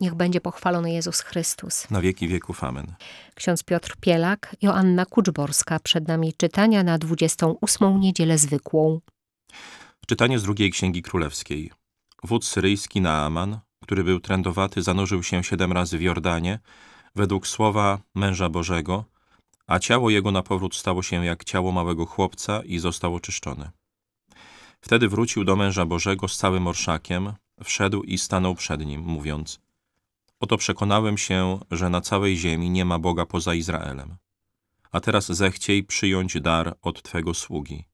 Niech będzie pochwalony Jezus Chrystus. Na wieki wieków. Amen. Ksiądz Piotr Pielak, Joanna Kuczborska. Przed nami czytania na 28 niedzielę zwykłą. Czytanie z drugiej Księgi Królewskiej. Wódz syryjski Naaman, który był trędowaty, zanurzył się siedem razy w Jordanie, według słowa męża Bożego, a ciało jego na powrót stało się jak ciało małego chłopca i zostało oczyszczone. Wtedy wrócił do męża Bożego z całym orszakiem, wszedł i stanął przed nim, mówiąc Oto przekonałem się, że na całej ziemi nie ma Boga poza Izraelem. A teraz zechciej przyjąć dar od Twego sługi.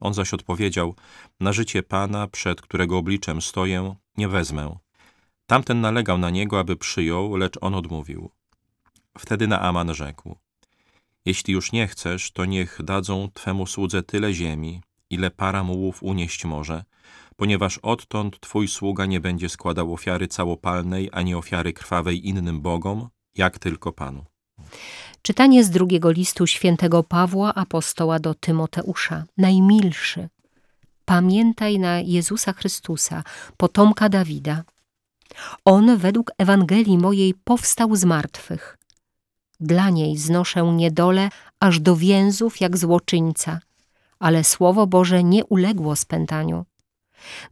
On zaś odpowiedział, na życie Pana, przed którego obliczem stoję, nie wezmę. Tamten nalegał na niego, aby przyjął, lecz on odmówił. Wtedy Naaman rzekł, jeśli już nie chcesz, to niech dadzą Twemu słudze tyle ziemi, ile para mułów unieść może, ponieważ odtąd Twój sługa nie będzie składał ofiary całopalnej, ani ofiary krwawej innym bogom, jak tylko Panu. Czytanie z drugiego listu świętego Pawła apostoła do Tymoteusza. Najmilszy. Pamiętaj na Jezusa Chrystusa, potomka Dawida. On według Ewangelii mojej powstał z martwych. Dla niej znoszę niedolę aż do więzów jak złoczyńca, ale Słowo Boże nie uległo spętaniu.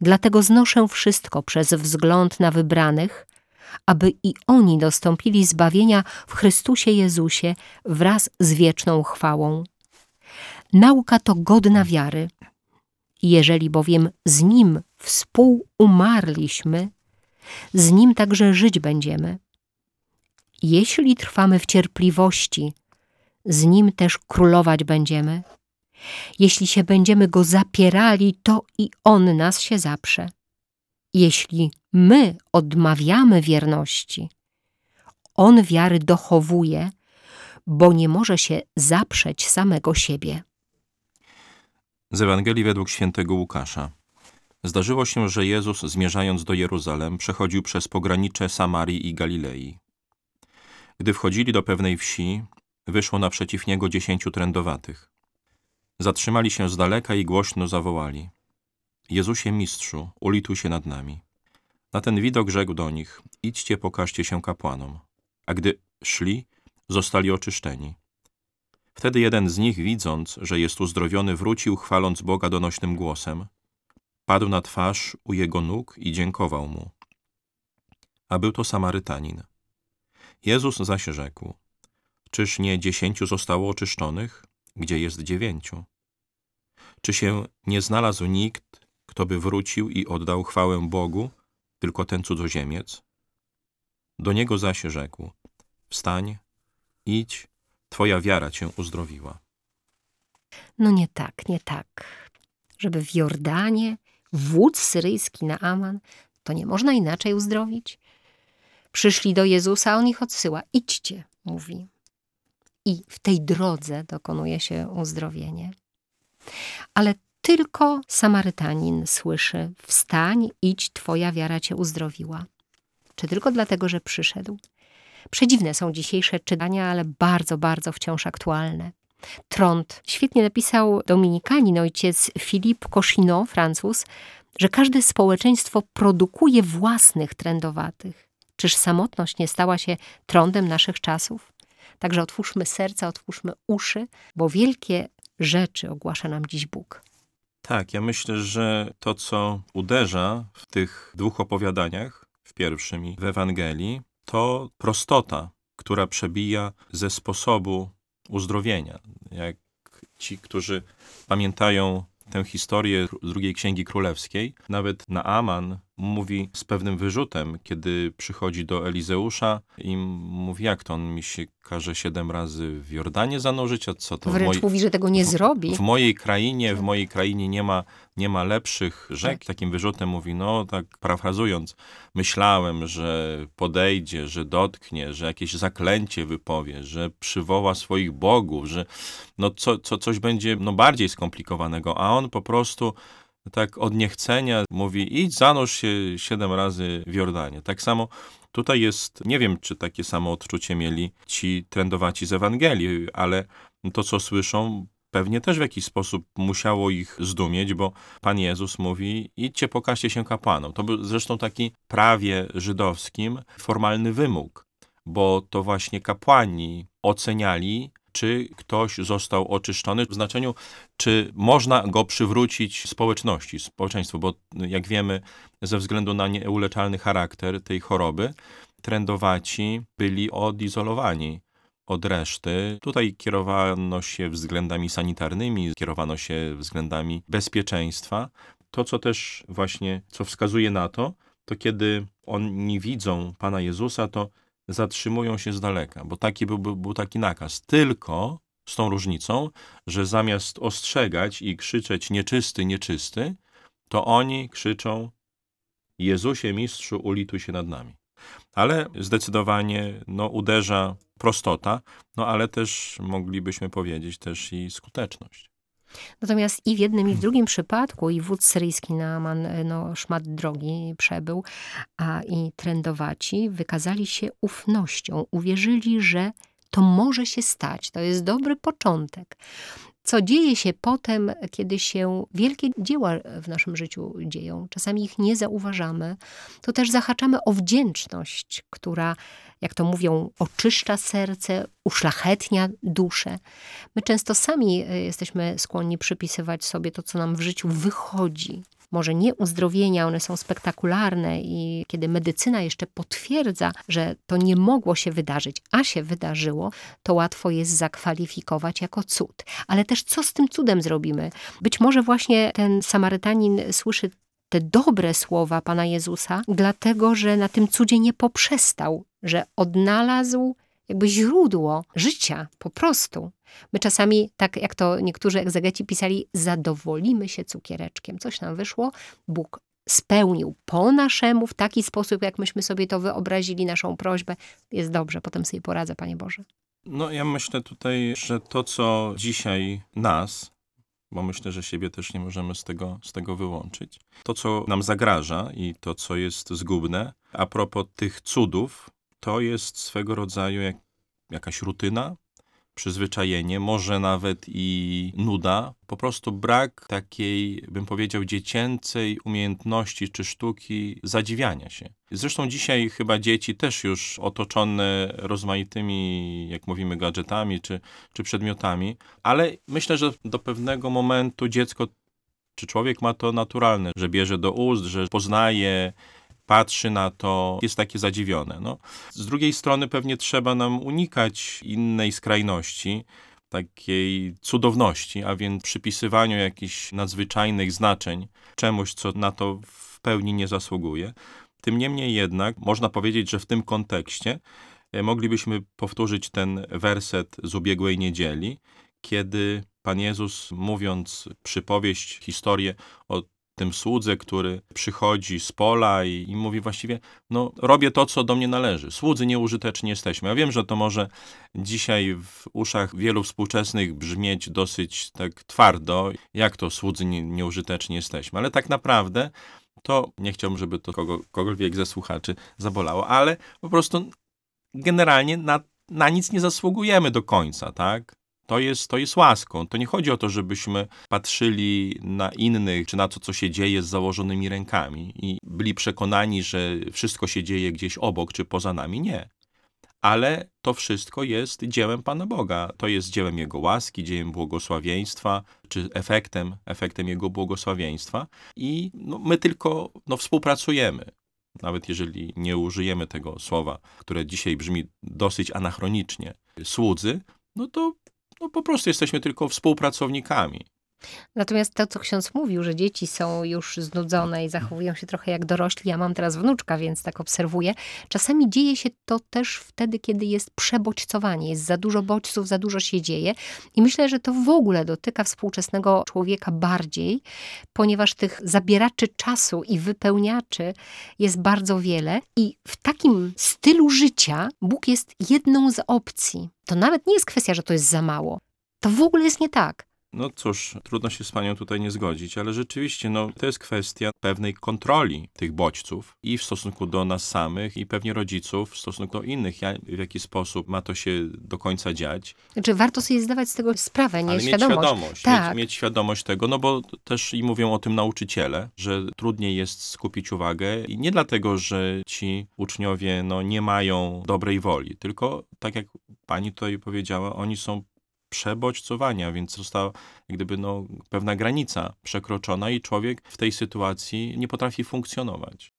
Dlatego znoszę wszystko przez wzgląd na wybranych, aby i oni dostąpili zbawienia w Chrystusie Jezusie wraz z wieczną chwałą. Nauka to godna wiary. Jeżeli bowiem z Nim współumarliśmy, z Nim także żyć będziemy. Jeśli trwamy w cierpliwości, z Nim też królować będziemy. Jeśli się będziemy Go zapierali, to i On nas się zaprze. Jeśli my odmawiamy wierności, On wiary dochowuje, bo nie może się zaprzeć samego siebie. Z Ewangelii według świętego Łukasza. Zdarzyło się, że Jezus, zmierzając do Jeruzalem, przechodził przez pogranicze Samarii i Galilei. Gdy wchodzili do pewnej wsi, wyszło naprzeciw niego dziesięciu trędowatych. Zatrzymali się z daleka i głośno zawołali. Jezusie mistrzu, ulituj się nad nami. Na ten widok rzekł do nich, idźcie pokażcie się kapłanom. A gdy szli, zostali oczyszczeni. Wtedy jeden z nich, widząc, że jest uzdrowiony, wrócił, chwaląc Boga donośnym głosem. Padł na twarz u jego nóg i dziękował mu. A był to Samarytanin. Jezus zaś rzekł, czyż nie dziesięciu zostało oczyszczonych, gdzie jest dziewięciu? Czy się nie znalazł nikt, kto by wrócił i oddał chwałę Bogu, tylko ten cudzoziemiec? Do niego zaś rzekł, wstań, idź, twoja wiara cię uzdrowiła. No nie tak, nie tak. Żeby w Jordanie wódz syryjski Naaman, to nie można inaczej uzdrowić? Przyszli do Jezusa, on ich odsyła. Idźcie, mówi. I w tej drodze dokonuje się uzdrowienie. Ale tylko Samarytanin słyszy: Wstań, idź, twoja wiara cię uzdrowiła. Czy tylko dlatego, że przyszedł? Przedziwne są dzisiejsze czytania, ale bardzo, bardzo wciąż aktualne. Trąd. Świetnie napisał dominikanin ojciec Philippe Cochinot, Francuz, że każde społeczeństwo produkuje własnych trędowatych. Czyż samotność nie stała się trądem naszych czasów? Także otwórzmy serca, otwórzmy uszy, bo wielkie rzeczy ogłasza nam dziś Bóg. Tak, ja myślę, że to, co uderza w tych dwóch opowiadaniach, w pierwszym i w Ewangelii, to prostota, która przebija ze sposobu uzdrowienia. Jak ci, którzy pamiętają tę historię z drugiej księgi królewskiej, nawet Naaman mówi z pewnym wyrzutem, kiedy przychodzi do Elizeusza i mówi, jak to on mi się każe siedem razy w Jordanie zanurzyć, a co to... Wręcz moi... mówi, że tego nie w, zrobi. W mojej krainie, w mojej krainie nie ma, nie ma lepszych rzek. Tak. Takim wyrzutem mówi, no tak parafrazując, myślałem, że podejdzie, że dotknie, że jakieś zaklęcie wypowie, że przywoła swoich bogów, że no co, co, coś będzie no bardziej skomplikowanego, a on po prostu tak od niechcenia mówi idź zanurz się siedem razy w Jordanie. Tak samo tutaj jest, nie wiem czy takie samo odczucie mieli ci trędowaci z Ewangelii, ale to co słyszą pewnie też w jakiś sposób musiało ich zdumieć, bo Pan Jezus mówi: idźcie, pokażcie się kapłanom. To był zresztą taki prawie żydowskim formalny wymóg, bo to właśnie kapłani oceniali, czy ktoś został oczyszczony, w znaczeniu, czy można go przywrócić społeczności, społeczeństwu, bo jak wiemy, ze względu na nieuleczalny charakter tej choroby, trendowaci byli odizolowani od reszty. Tutaj kierowano się względami sanitarnymi, kierowano się względami bezpieczeństwa. To, co też właśnie, co wskazuje na to, to kiedy oni widzą Pana Jezusa, to zatrzymują się z daleka, bo taki był, był, taki nakaz. Tylko z tą różnicą, że zamiast ostrzegać i krzyczeć nieczysty, nieczysty, to oni krzyczą Jezusie Mistrzu, ulituj się nad nami. Ale zdecydowanie no, uderza prostota, no ale też moglibyśmy powiedzieć też i skuteczność. Natomiast i w jednym, i w drugim przypadku, i wódz syryjski Naaman no, szmat drogi przebył, a i trendowaci wykazali się ufnością. Uwierzyli, że to może się stać. To jest dobry początek. Co dzieje się potem, kiedy się wielkie dzieła w naszym życiu dzieją, czasami ich nie zauważamy, to też zahaczamy o wdzięczność, która, jak to mówią, oczyszcza serce, uszlachetnia duszę. My często sami y, jesteśmy skłonni przypisywać sobie to, co nam w życiu wychodzi, może nie uzdrowienia, one są spektakularne i kiedy medycyna jeszcze potwierdza, że to nie mogło się wydarzyć, a się wydarzyło, to łatwo jest zakwalifikować jako cud. Ale też co z tym cudem zrobimy? Być może właśnie ten Samarytanin słyszy te dobre słowa Pana Jezusa, dlatego że na tym cudzie nie poprzestał, że odnalazł jakby źródło życia, po prostu. My czasami, tak jak to niektórzy egzegeci pisali, zadowolimy się cukiereczkiem. Coś nam wyszło, Bóg spełnił po naszemu w taki sposób, jak myśmy sobie to wyobrazili, naszą prośbę. Jest dobrze, potem sobie poradzę, Panie Boże. No ja myślę tutaj, że to, co dzisiaj nas, bo myślę, że siebie też nie możemy z tego, z tego wyłączyć, to, co nam zagraża i to, co jest zgubne, a propos tych cudów, to jest swego rodzaju jak, jakaś rutyna, przyzwyczajenie, może nawet i nuda, po prostu brak takiej, bym powiedział, dziecięcej umiejętności czy sztuki zadziwiania się. Zresztą dzisiaj chyba dzieci też już otoczone rozmaitymi, jak mówimy, gadżetami czy, czy przedmiotami, ale myślę, że do pewnego momentu dziecko czy człowiek ma to naturalne, że bierze do ust, że poznaje, patrzy na to, jest takie zadziwione. No. Z drugiej strony pewnie trzeba nam unikać innej skrajności, takiej cudowności, a więc przypisywaniu jakichś nadzwyczajnych znaczeń czemuś, co na to w pełni nie zasługuje. Tym niemniej jednak można powiedzieć, że w tym kontekście e, moglibyśmy powtórzyć ten werset z ubiegłej niedzieli, kiedy Pan Jezus, mówiąc przypowieść, historię o tym słudze, który przychodzi z pola i, i, mówi właściwie, no robię to, co do mnie należy. Słudzy nieużyteczni jesteśmy. Ja wiem, że to może dzisiaj w uszach wielu współczesnych brzmieć dosyć tak twardo, jak to słudzy nie, nieużyteczni jesteśmy, ale tak naprawdę to nie chciałbym, żeby to kogo, kogokolwiek ze słuchaczy zabolało, ale po prostu generalnie na, na nic nie zasługujemy do końca, tak? To jest, to jest łaską. To nie chodzi o to, żebyśmy patrzyli na innych, czy na to, co się dzieje z założonymi rękami i byli przekonani, że wszystko się dzieje gdzieś obok czy poza nami. Nie. Ale to wszystko jest dziełem Pana Boga. To jest dziełem Jego łaski, dziełem błogosławieństwa, czy efektem, efektem Jego błogosławieństwa. I no, my tylko no, współpracujemy nawet jeżeli nie użyjemy tego słowa, które dzisiaj brzmi dosyć anachronicznie, słudzy, no to no po prostu jesteśmy tylko współpracownikami. Natomiast to, co ksiądz mówił, że dzieci są już znudzone i zachowują się trochę jak dorośli, ja mam teraz wnuczka, więc tak obserwuję. Czasami dzieje się to też wtedy, kiedy jest przebodźcowanie, jest za dużo bodźców, za dużo się dzieje. I myślę, że to w ogóle dotyka współczesnego człowieka bardziej, ponieważ tych zabieraczy czasu i wypełniaczy jest bardzo wiele. I w takim stylu życia Bóg jest jedną z opcji. To nawet nie jest kwestia, że to jest za mało. To w ogóle jest nie tak No cóż, trudno się z panią tutaj nie zgodzić, ale rzeczywiście no, to jest kwestia pewnej kontroli tych bodźców i w stosunku do nas samych, i pewnie rodziców w stosunku do innych. Ja, w jaki sposób ma to się do końca dziać. Znaczy, warto sobie zdawać z tego sprawę, nie ale mieć świadomość. świadomość, Tak. mieć, mieć świadomość tego, no bo też i mówią o tym nauczyciele, że trudniej jest skupić uwagę i nie dlatego, że ci uczniowie no, nie mają dobrej woli, tylko tak jak pani tutaj powiedziała, oni są przebodźcowani, a więc została jak gdyby no, pewna granica przekroczona i człowiek w tej sytuacji nie potrafi funkcjonować.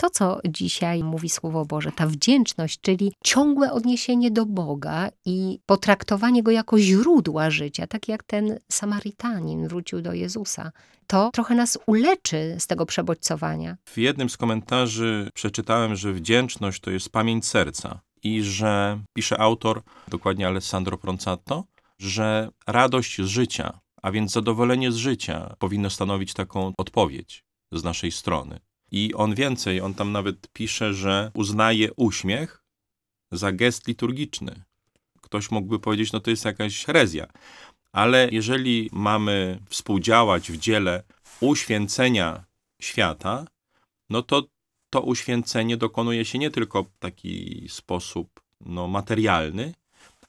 To, co dzisiaj mówi Słowo Boże, ta wdzięczność, czyli ciągłe odniesienie do Boga i potraktowanie Go jako źródła życia, tak jak ten Samarytanin wrócił do Jezusa, to trochę nas uleczy z tego przebodźcowania. W jednym z komentarzy przeczytałem, że wdzięczność to jest pamięć serca i że pisze autor, dokładnie Alessandro Pronzatto, że radość z życia, a więc zadowolenie z życia powinno stanowić taką odpowiedź z naszej strony. I on więcej, on tam nawet pisze, że uznaje uśmiech za gest liturgiczny. Ktoś mógłby powiedzieć, no to jest jakaś herezja. Ale jeżeli mamy współdziałać w dziele uświęcenia świata, no to to uświęcenie dokonuje się nie tylko w taki sposób no, materialny,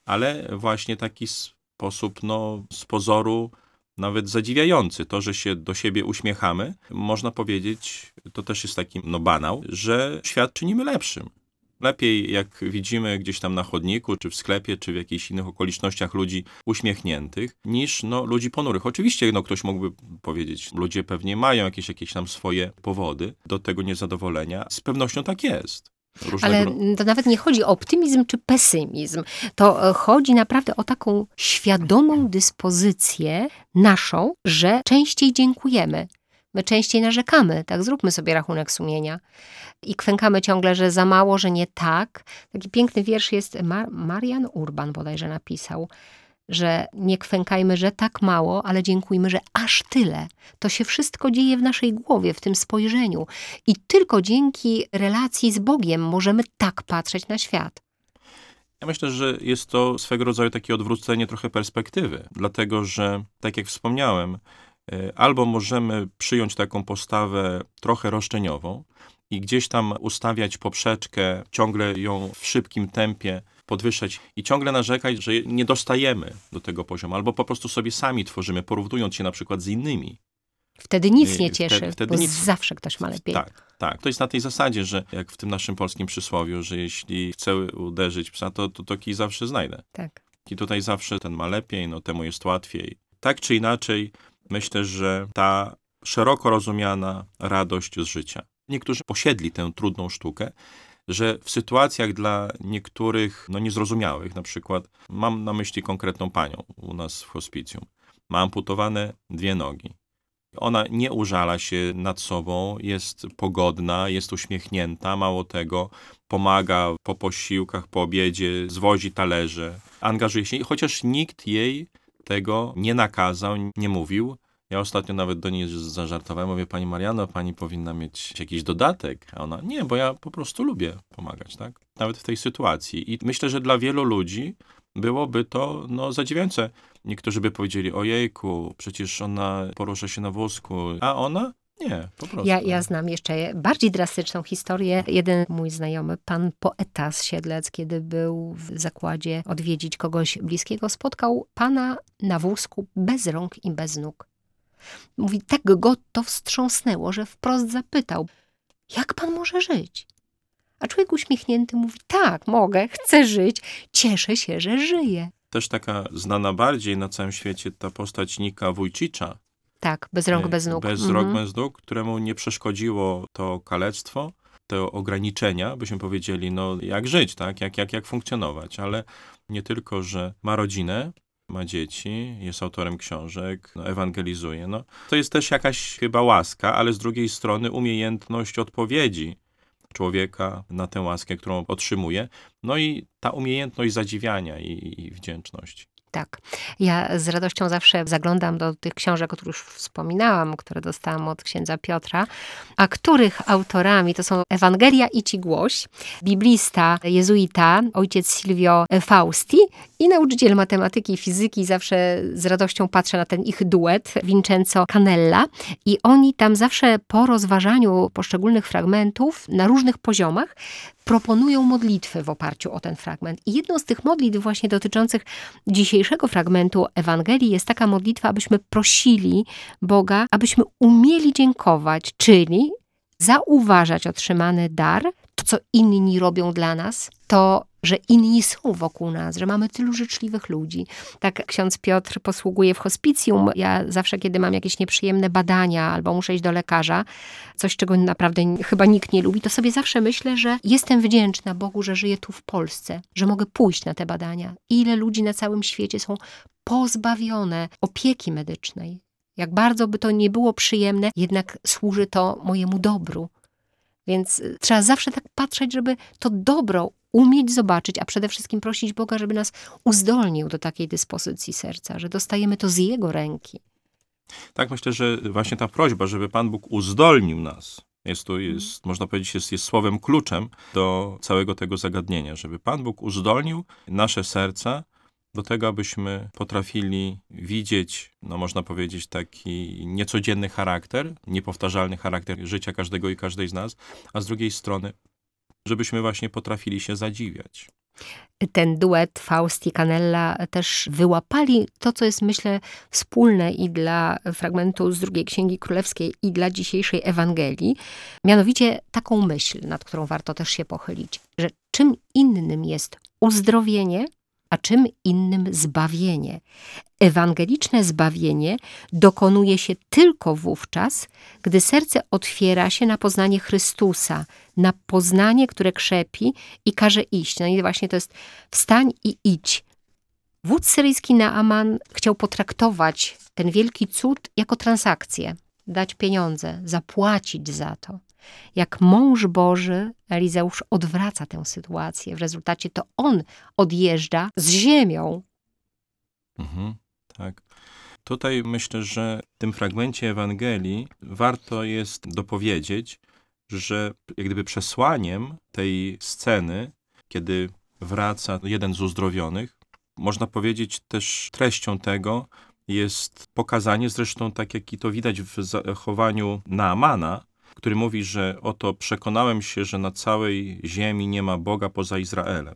ale właśnie taki sposób no, z pozoru nawet zadziwiający. To, że się do siebie uśmiechamy, można powiedzieć, to też jest taki no, banał, że świat czynimy lepszym. Lepiej, jak widzimy gdzieś tam na chodniku, czy w sklepie, czy w jakichś innych okolicznościach ludzi uśmiechniętych, niż no, ludzi ponurych. Oczywiście no, ktoś mógłby powiedzieć, ludzie pewnie mają jakieś, jakieś tam swoje powody do tego niezadowolenia. Z pewnością tak jest. Ale to nawet nie chodzi o optymizm czy pesymizm. To e, chodzi naprawdę o taką świadomą dyspozycję naszą, że częściej dziękujemy. My częściej narzekamy, tak zróbmy sobie rachunek sumienia. I kwękamy ciągle, że za mało, że nie tak. Taki piękny wiersz jest, Mar- Marian Urban bodajże napisał, że nie kwękajmy, że tak mało, ale dziękujmy, że aż tyle. To się wszystko dzieje w naszej głowie, w tym spojrzeniu. I tylko dzięki relacji z Bogiem możemy tak patrzeć na świat. Ja myślę, że jest to swego rodzaju takie odwrócenie trochę perspektywy, dlatego że, tak jak wspomniałem, albo możemy przyjąć taką postawę trochę roszczeniową i gdzieś tam ustawiać poprzeczkę, ciągle ją w szybkim tempie podwyższać i ciągle narzekać, że nie dostajemy do tego poziomu, albo po prostu sobie sami tworzymy, porównując się na przykład z innymi. Wtedy nic Nie, nie wtedy- cieszy, wtedy bo nic. zawsze ktoś ma lepiej. Tak, tak. To jest na tej zasadzie, że jak w tym naszym polskim przysłowiu, że jeśli chcę uderzyć psa, to, to, to kij zawsze znajdę. tak. I tutaj zawsze ten ma lepiej, no temu jest łatwiej. Tak czy inaczej, myślę, że ta szeroko rozumiana radość z życia. Niektórzy posiedli tę trudną sztukę, że w sytuacjach dla niektórych no, niezrozumiałych, na przykład mam na myśli konkretną panią u nas w hospicjum, ma amputowane dwie nogi. Ona nie użala się nad sobą, jest pogodna, jest uśmiechnięta, mało tego, pomaga po posiłkach, po obiedzie, zwozi talerze, angażuje się, chociaż nikt jej tego nie nakazał, nie mówił. Ja ostatnio nawet do niej zażartowałem, mówię, pani Mariano, pani powinna mieć jakiś dodatek. A ona, nie, bo ja po prostu lubię pomagać, tak? Nawet w tej sytuacji. I myślę, że dla wielu ludzi byłoby to no, zadziwiające. Niektórzy by powiedzieli, ojejku, przecież ona porusza się na wózku, a ona? Nie, po prostu. Ja, ja znam jeszcze bardziej drastyczną historię. Jeden mój znajomy, pan poeta z Siedlec, kiedy był w zakładzie odwiedzić kogoś bliskiego, spotkał pana na wózku bez rąk i bez nóg. Mówi, tak go to wstrząsnęło, że wprost zapytał, jak pan może żyć? A człowiek uśmiechnięty mówi, tak, mogę, chcę żyć, cieszę się, że żyję. Też taka znana bardziej na całym świecie ta postać Nika Wójcicza, Tak, bez rąk, E, bez nóg. Bez Mhm. rąk, bez nóg, któremu nie przeszkodziło to kalectwo, te ograniczenia, byśmy powiedzieli, no jak żyć, tak? Jak, jak, jak funkcjonować, ale nie tylko, że ma rodzinę, ma dzieci, jest autorem książek, no, ewangelizuje. No, to jest też jakaś chyba łaska, ale z drugiej strony umiejętność odpowiedzi człowieka na tę łaskę, którą otrzymuje. No i ta umiejętność zadziwiania i, i wdzięczności. Tak. Ja z radością zawsze zaglądam do tych książek, o których już wspominałam, które dostałam od księdza Piotra, a których autorami to są Ewangelia i Ci Głoś, biblista, jezuita, ojciec Silvio Fausti i nauczyciel matematyki i fizyki. Zawsze z radością patrzę na ten ich duet, Vincenzo Canella. I oni tam zawsze po rozważaniu poszczególnych fragmentów na różnych poziomach proponują modlitwy w oparciu o ten fragment. I jedną z tych modlitw właśnie dotyczących dzisiejszego fragmentu Ewangelii jest taka modlitwa, abyśmy prosili Boga, abyśmy umieli dziękować, czyli zauważać otrzymany dar, to co inni robią dla nas, to że inni są wokół nas, że mamy tylu życzliwych ludzi. Tak ksiądz Piotr posługuje w hospicjum. Ja zawsze, kiedy mam jakieś nieprzyjemne badania albo muszę iść do lekarza, coś, czego naprawdę chyba nikt nie lubi, to sobie zawsze myślę, że jestem wdzięczna Bogu, że żyję tu w Polsce, że mogę pójść na te badania. Ile ludzi na całym świecie są pozbawione opieki medycznej. Jak bardzo by to nie było przyjemne, jednak służy to mojemu dobru. Więc trzeba zawsze tak patrzeć, żeby to dobro umieć zobaczyć, a przede wszystkim prosić Boga, żeby nas uzdolnił do takiej dyspozycji serca, że dostajemy to z Jego ręki. Tak, myślę, że właśnie ta prośba, żeby Pan Bóg uzdolnił nas, jest to, jest, można powiedzieć, jest, jest słowem kluczem do całego tego zagadnienia, żeby Pan Bóg uzdolnił nasze serca do tego, abyśmy potrafili widzieć, no można powiedzieć, taki niecodzienny charakter, niepowtarzalny charakter życia każdego i każdej z nas, a z drugiej strony żebyśmy właśnie potrafili się zadziwiać. Ten duet Fausti Canella też wyłapali to, co jest, myślę, wspólne i dla fragmentu z drugiej Księgi Królewskiej, i dla dzisiejszej Ewangelii. Mianowicie taką myśl, nad którą warto też się pochylić, że czym innym jest uzdrowienie, a czym innym zbawienie. Ewangeliczne zbawienie dokonuje się tylko wówczas, gdy serce otwiera się na poznanie Chrystusa, na poznanie, które krzepi i każe iść. No i właśnie to jest wstań i idź. Wódz syryjski Naaman chciał potraktować ten wielki cud jako transakcję, dać pieniądze, zapłacić za to. Jak mąż Boży, Elizeusz odwraca tę sytuację. W rezultacie to on odjeżdża z ziemią. Mhm, tak. Tutaj myślę, że w tym fragmencie Ewangelii warto jest dopowiedzieć, że jak gdyby przesłaniem tej sceny, kiedy wraca jeden z uzdrowionych, można powiedzieć też treścią tego jest pokazanie, zresztą tak jak i to widać w zachowaniu Naamana, który mówi, że oto przekonałem się, że na całej ziemi nie ma Boga poza Izraelem.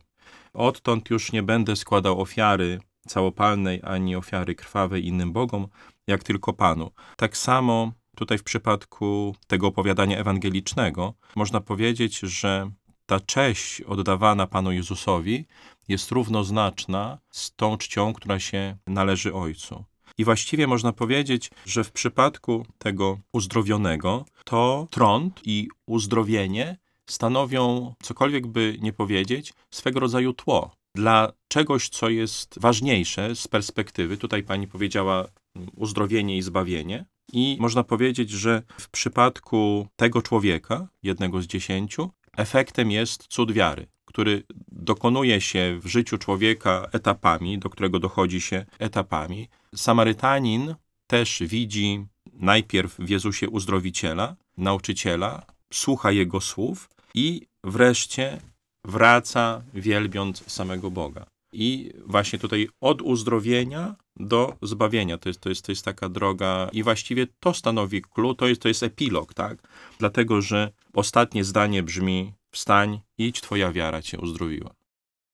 Odtąd już nie będę składał ofiary całopalnej ani ofiary krwawej innym bogom, jak tylko Panu. Tak samo tutaj w przypadku tego opowiadania ewangelicznego można powiedzieć, że ta cześć oddawana Panu Jezusowi jest równoznaczna z tą czcią, która się należy Ojcu. I właściwie można powiedzieć, że w przypadku tego uzdrowionego, to trąd i uzdrowienie stanowią, cokolwiek by nie powiedzieć, swego rodzaju tło dla czegoś, co jest ważniejsze z perspektywy. Tutaj pani powiedziała mm, uzdrowienie i zbawienie. I można powiedzieć, że w przypadku tego człowieka, jednego z dziesięciu, efektem jest cud wiary który dokonuje się w życiu człowieka etapami, do którego dochodzi się etapami. Samarytanin też widzi najpierw w Jezusie uzdrowiciela, nauczyciela, słucha jego słów i wreszcie wraca wielbiąc samego Boga. I właśnie tutaj od uzdrowienia do zbawienia. To jest, to jest, to jest taka droga i właściwie to stanowi klucz, to jest, to jest epilog, tak? Dlatego, że ostatnie zdanie brzmi Wstań, idź, twoja wiara cię uzdrowiła.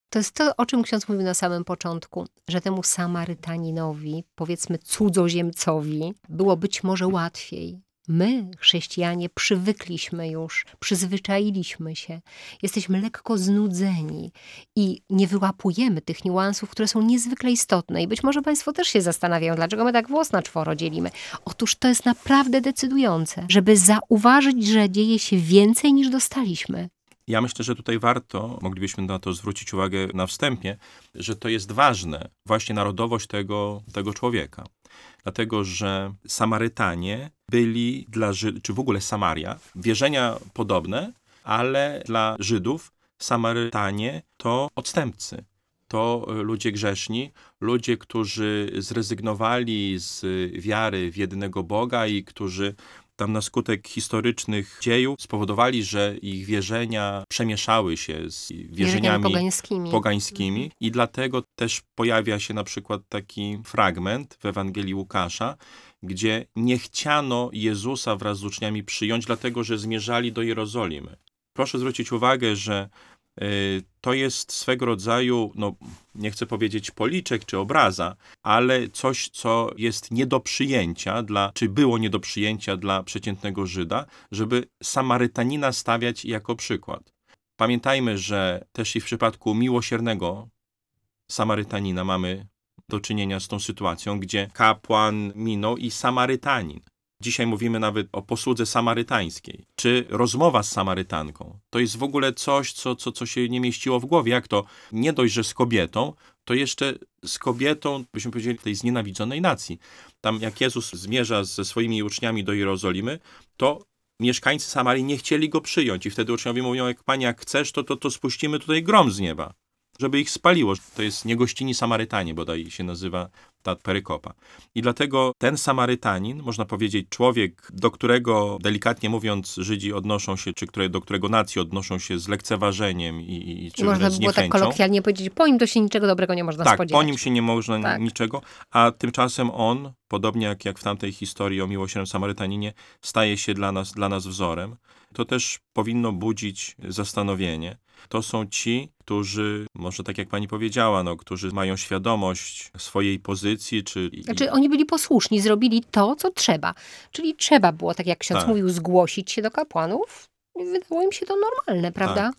To jest to, o czym ksiądz mówił na samym początku, że temu Samarytaninowi, powiedzmy cudzoziemcowi, było być może łatwiej. My, chrześcijanie, przywykliśmy już, przyzwyczailiśmy się, jesteśmy lekko znudzeni i nie wyłapujemy tych niuansów, które są niezwykle istotne. I być może Państwo też się zastanawiają, dlaczego my tak włos na czworo dzielimy. Otóż to jest naprawdę decydujące, żeby zauważyć, że dzieje się więcej niż dostaliśmy. Ja myślę, że tutaj warto, moglibyśmy na to zwrócić uwagę na wstępie, że to jest ważne, właśnie narodowość tego, tego człowieka. Dlatego, że Samarytanie byli dla Żydów, czy w ogóle Samaria, wierzenia podobne, ale dla Żydów Samarytanie to odstępcy. to e, ludzie grzeszni, ludzie, którzy zrezygnowali z wiary w jedynego Boga i którzy tam na skutek historycznych dziejów spowodowali, że ich wierzenia przemieszały się z Wierzeniami wierzeniami pogańskimi. pogańskimi i dlatego też pojawia się na przykład taki fragment w Ewangelii Łukasza, gdzie nie chciano Jezusa wraz z uczniami przyjąć, dlatego że zmierzali do Jerozolimy. Proszę zwrócić uwagę, że to jest swego rodzaju, no nie chcę powiedzieć policzek czy obraza, ale coś, co jest nie do przyjęcia dla, czy było nie do przyjęcia dla przeciętnego Żyda, żeby Samarytanina stawiać jako przykład. Pamiętajmy, że też i w przypadku miłosiernego Samarytanina mamy do czynienia z tą sytuacją, gdzie kapłan minął i Samarytanin. Dzisiaj mówimy nawet o posłudze samarytańskiej, czy rozmowa z Samarytanką. To jest w ogóle coś, co, co, co się nie mieściło w głowie. Jak to nie dość, że z kobietą, to jeszcze z kobietą, byśmy powiedzieli, tej znienawidzonej nacji. Tam jak Jezus zmierza ze swoimi uczniami do Jerozolimy, to mieszkańcy Samarii nie chcieli go przyjąć. I wtedy uczniowie mówią, jak Panie, jak chcesz, to, to, to spuścimy tutaj grom z nieba, żeby ich spaliło. To jest niegościni Samarytanie, bodaj się nazywa ta perykopa. I dlatego ten Samarytanin, można powiedzieć, człowiek, do którego, delikatnie mówiąc, Żydzi odnoszą się, czy które, do którego nacji odnoszą się z lekceważeniem i, i, czy można by było tak kolokwialnie powiedzieć, po nim to się niczego dobrego nie można Tak, spodziewać. po nim się nie można Tak. niczego, a tymczasem on, podobnie jak, jak w tamtej historii o miłosiernym Samarytaninie, staje się dla nas, dla nas wzorem. To też powinno budzić zastanowienie. To są ci, którzy, może tak jak pani powiedziała, no, którzy mają świadomość swojej pozycji, czy... Znaczy oni byli posłuszni, zrobili to, co trzeba. Czyli trzeba było, tak jak ksiądz Tak. mówił, zgłosić się do kapłanów. I Wydało im się to normalne, prawda?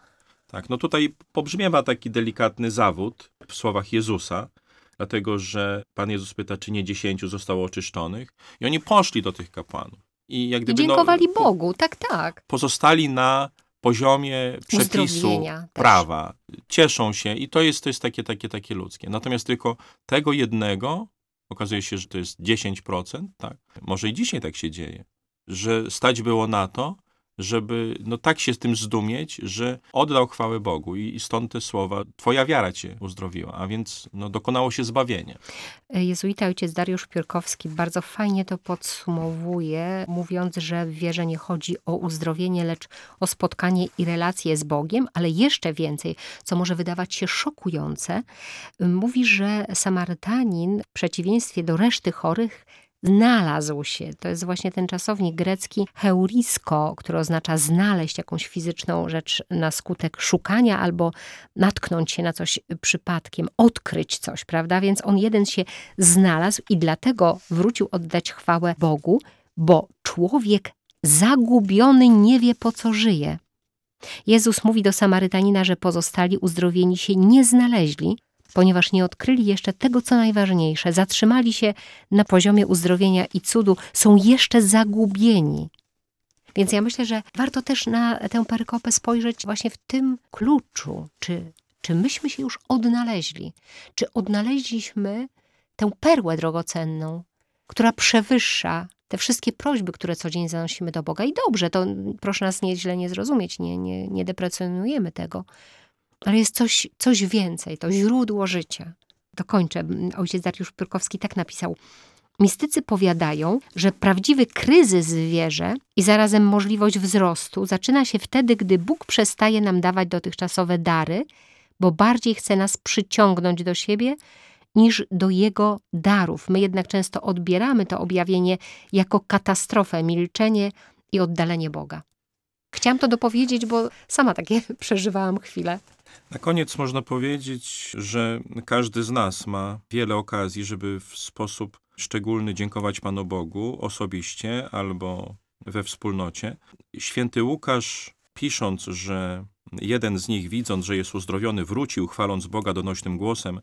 Tak, no tutaj pobrzmiewa taki delikatny zawód w słowach Jezusa, dlatego że Pan Jezus pyta, czy nie dziesięciu zostało oczyszczonych i oni poszli do tych kapłanów. I jak I gdyby dziękowali no, Bogu, tak, tak. pozostali na poziomie przepisu, prawa, cieszą się i to jest, to jest takie, takie, takie ludzkie. Natomiast tylko tego jednego, okazuje się, że to jest 10%, tak? może i dzisiaj tak się dzieje, że stać było na to, żeby no tak się z tym zdumieć, że oddał chwałę Bogu i, stąd te słowa, twoja wiara cię uzdrowiła, a więc no, dokonało się zbawienie. Jezuita ojciec Dariusz Piórkowski bardzo fajnie to podsumowuje, mówiąc, że w wierze nie chodzi o uzdrowienie, lecz o spotkanie i relacje z Bogiem, ale jeszcze więcej, co może wydawać się szokujące, mówi, że Samarytanin w przeciwieństwie do reszty chorych znalazł się. To jest właśnie ten czasownik grecki heurisko, który oznacza znaleźć jakąś fizyczną rzecz na skutek szukania albo natknąć się na coś przypadkiem, odkryć coś, prawda? Więc on jeden się znalazł i dlatego wrócił oddać chwałę Bogu, bo człowiek zagubiony nie wie po co żyje. Jezus mówi do Samarytanina, że pozostali uzdrowieni się nie znaleźli, ponieważ nie odkryli jeszcze tego, co najważniejsze. Zatrzymali się na poziomie uzdrowienia i cudu, są jeszcze zagubieni. Więc ja myślę, że warto też na tę perykopę spojrzeć właśnie w tym kluczu, czy, czy myśmy się już odnaleźli, czy odnaleźliśmy tę perłę drogocenną, która przewyższa te wszystkie prośby, które codziennie zanosimy do Boga. I dobrze, to proszę nas nie, źle nie zrozumieć, nie, nie, nie deprecjonujemy tego, ale jest coś, coś więcej, to źródło życia. Dokończę. Ojciec Dariusz Pyrkowski tak napisał. Mistycy powiadają, że prawdziwy kryzys w wierze i zarazem możliwość wzrostu zaczyna się wtedy, gdy Bóg przestaje nam dawać dotychczasowe dary, bo bardziej chce nas przyciągnąć do siebie niż do Jego darów. My jednak często odbieramy to objawienie jako katastrofę, milczenie i oddalenie Boga. Chciałam to dopowiedzieć, bo sama takie przeżywałam chwilę. Na koniec można powiedzieć, że każdy z nas ma wiele okazji, żeby w sposób szczególny dziękować Panu Bogu osobiście albo we wspólnocie. Święty Łukasz, pisząc, że jeden z nich, widząc, że jest uzdrowiony, wrócił, chwaląc Boga donośnym głosem,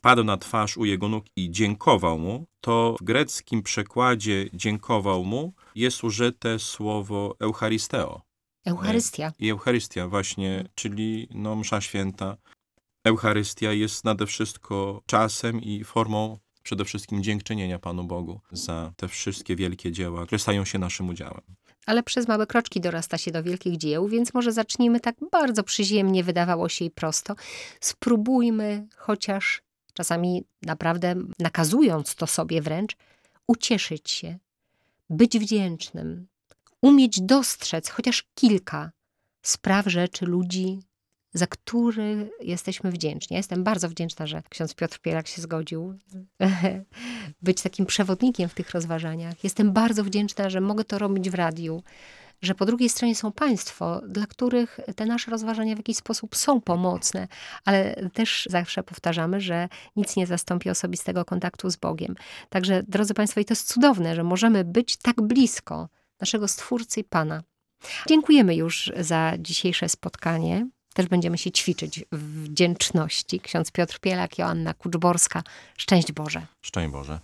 padł na twarz u jego nóg i dziękował mu, to w greckim przekładzie dziękował mu jest użyte słowo Eucharisteo. Eucharystia. I Eucharystia właśnie, czyli no, msza święta. Eucharystia jest nade wszystko czasem i formą przede wszystkim dziękczynienia Panu Bogu za te wszystkie wielkie dzieła, które stają się naszym udziałem. ale przez małe kroczki dorasta się do wielkich dzieł, więc może zacznijmy tak bardzo przyziemnie, wydawało się i prosto. Spróbujmy chociaż czasami naprawdę nakazując to sobie wręcz, ucieszyć się, być wdzięcznym, umieć dostrzec chociaż kilka spraw, rzeczy, ludzi, za który jesteśmy wdzięczni. Ja jestem bardzo wdzięczna, że ksiądz Piotr Pielak się zgodził być takim przewodnikiem w tych rozważaniach. Jestem bardzo wdzięczna, że mogę to robić w radiu, że po drugiej stronie są Państwo, dla których te nasze rozważania w jakiś sposób są pomocne, ale też zawsze powtarzamy, że nic nie zastąpi osobistego kontaktu z Bogiem. Także, drodzy Państwo, i to jest cudowne, że możemy być tak blisko naszego Stwórcy i Pana. Dziękujemy już za dzisiejsze spotkanie. Też będziemy się ćwiczyć w wdzięczności. Ksiądz Piotr Pielak, Joanna Kuczborska. Szczęść Boże. Szczęść Boże.